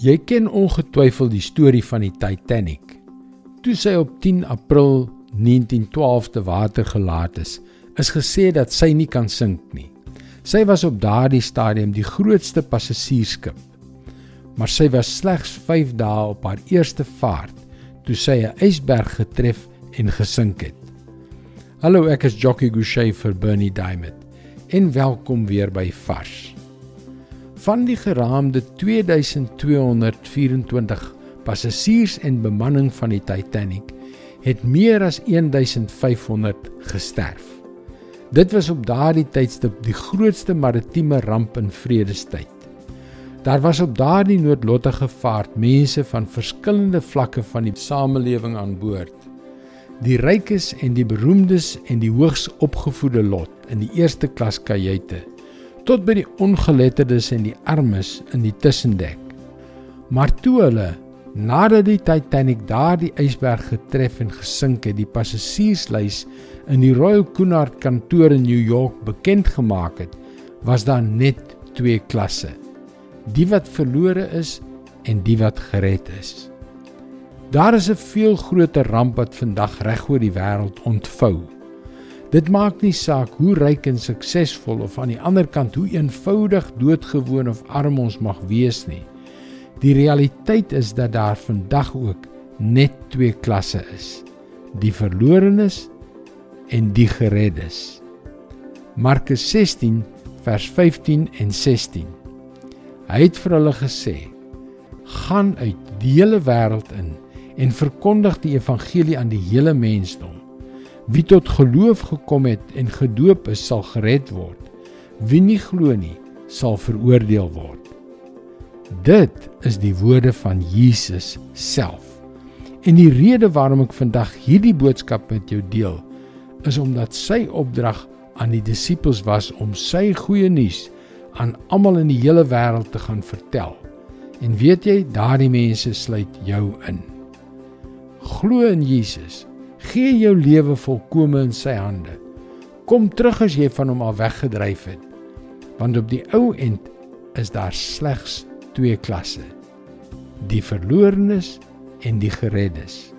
Jy ken ongetwyfeld die storie van die Titanic. Toe sy op 10 April 1912 te water gelaat is, is gesê dat sy nie kan sink nie. Sy was op daardie stadium die grootste passasiersskip. Maar sy was slegs 5 dae op haar eerste vaart toe sy 'n ysberg getref en gesink het. Hallo, ek is Jockey Gouchee vir Bernie Diamond. En welkom weer by Vars. Van die geraamde 2224 passasiers en bemanning van die Titanic het meer as 1500 gesterf. Dit was op daardie tydstip die grootste maritieme ramp in vredestyd. Daar was op daardie noodlottige vaart mense van verskillende vlakke van die samelewing aan boord. Die rykes en die beroemdes en die hoogs opgevoede lot in die eerste klas kajuite tot by die ongeletterdes en die armes in die tussendek. Maar toe hulle nadat die Titanic daardie ysberg getref en gesink het, die passasierslys in die Royal Cunard kantoor in New York bekend gemaak het, was daar net twee klasse: die wat verlore is en die wat gered is. Daar is 'n veel groter ramp wat vandag reg oor die wêreld ontvou. Dit maak nie saak hoe ryk en suksesvol of aan die ander kant hoe eenvoudig, doodgewoon of arm ons mag wees nie. Die realiteit is dat daar vandag ook net twee klasse is: die verlorenes en die gereddes. Markus 16 vers 15 en 16. Hy het vir hulle gesê: "Gaan uit die hele wêreld in en verkondig die evangelie aan die hele mensdom." Wie tot geloof gekom het en gedoop is, sal gered word. Wie nie glo nie, sal veroordeel word. Dit is die woorde van Jesus self. En die rede waarom ek vandag hierdie boodskap met jou deel, is omdat sy opdrag aan die disippels was om sy goeie nuus aan almal in die hele wêreld te gaan vertel. En weet jy, daardie mense sluit jou in. Glo in Jesus Gee jou lewe volkome in sy hande. Kom terug as jy van hom af weggedryf het. Want op die ou end is daar slegs twee klasse: die verlorenes en die gereddes.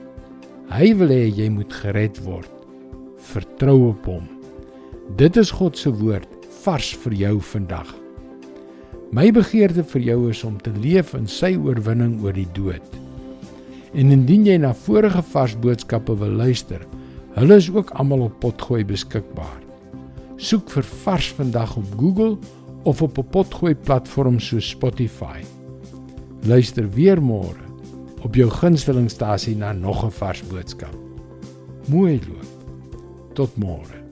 Hy wil hê jy moet gered word. Vertrou op hom. Dit is God se woord vars vir jou vandag. My begeerte vir jou is om te leef in sy oorwinning oor die dood. En indien jy na vorige vars boodskappe wil luister, hulle is ook almal op Potgooi beskikbaar. Soek vir Vars vandag op Google of op 'n Potgooi platform soos Spotify. Luister weer môre op jou gunstelingstasie na nog 'n vars boodskap. Mooi loop. Tot môre.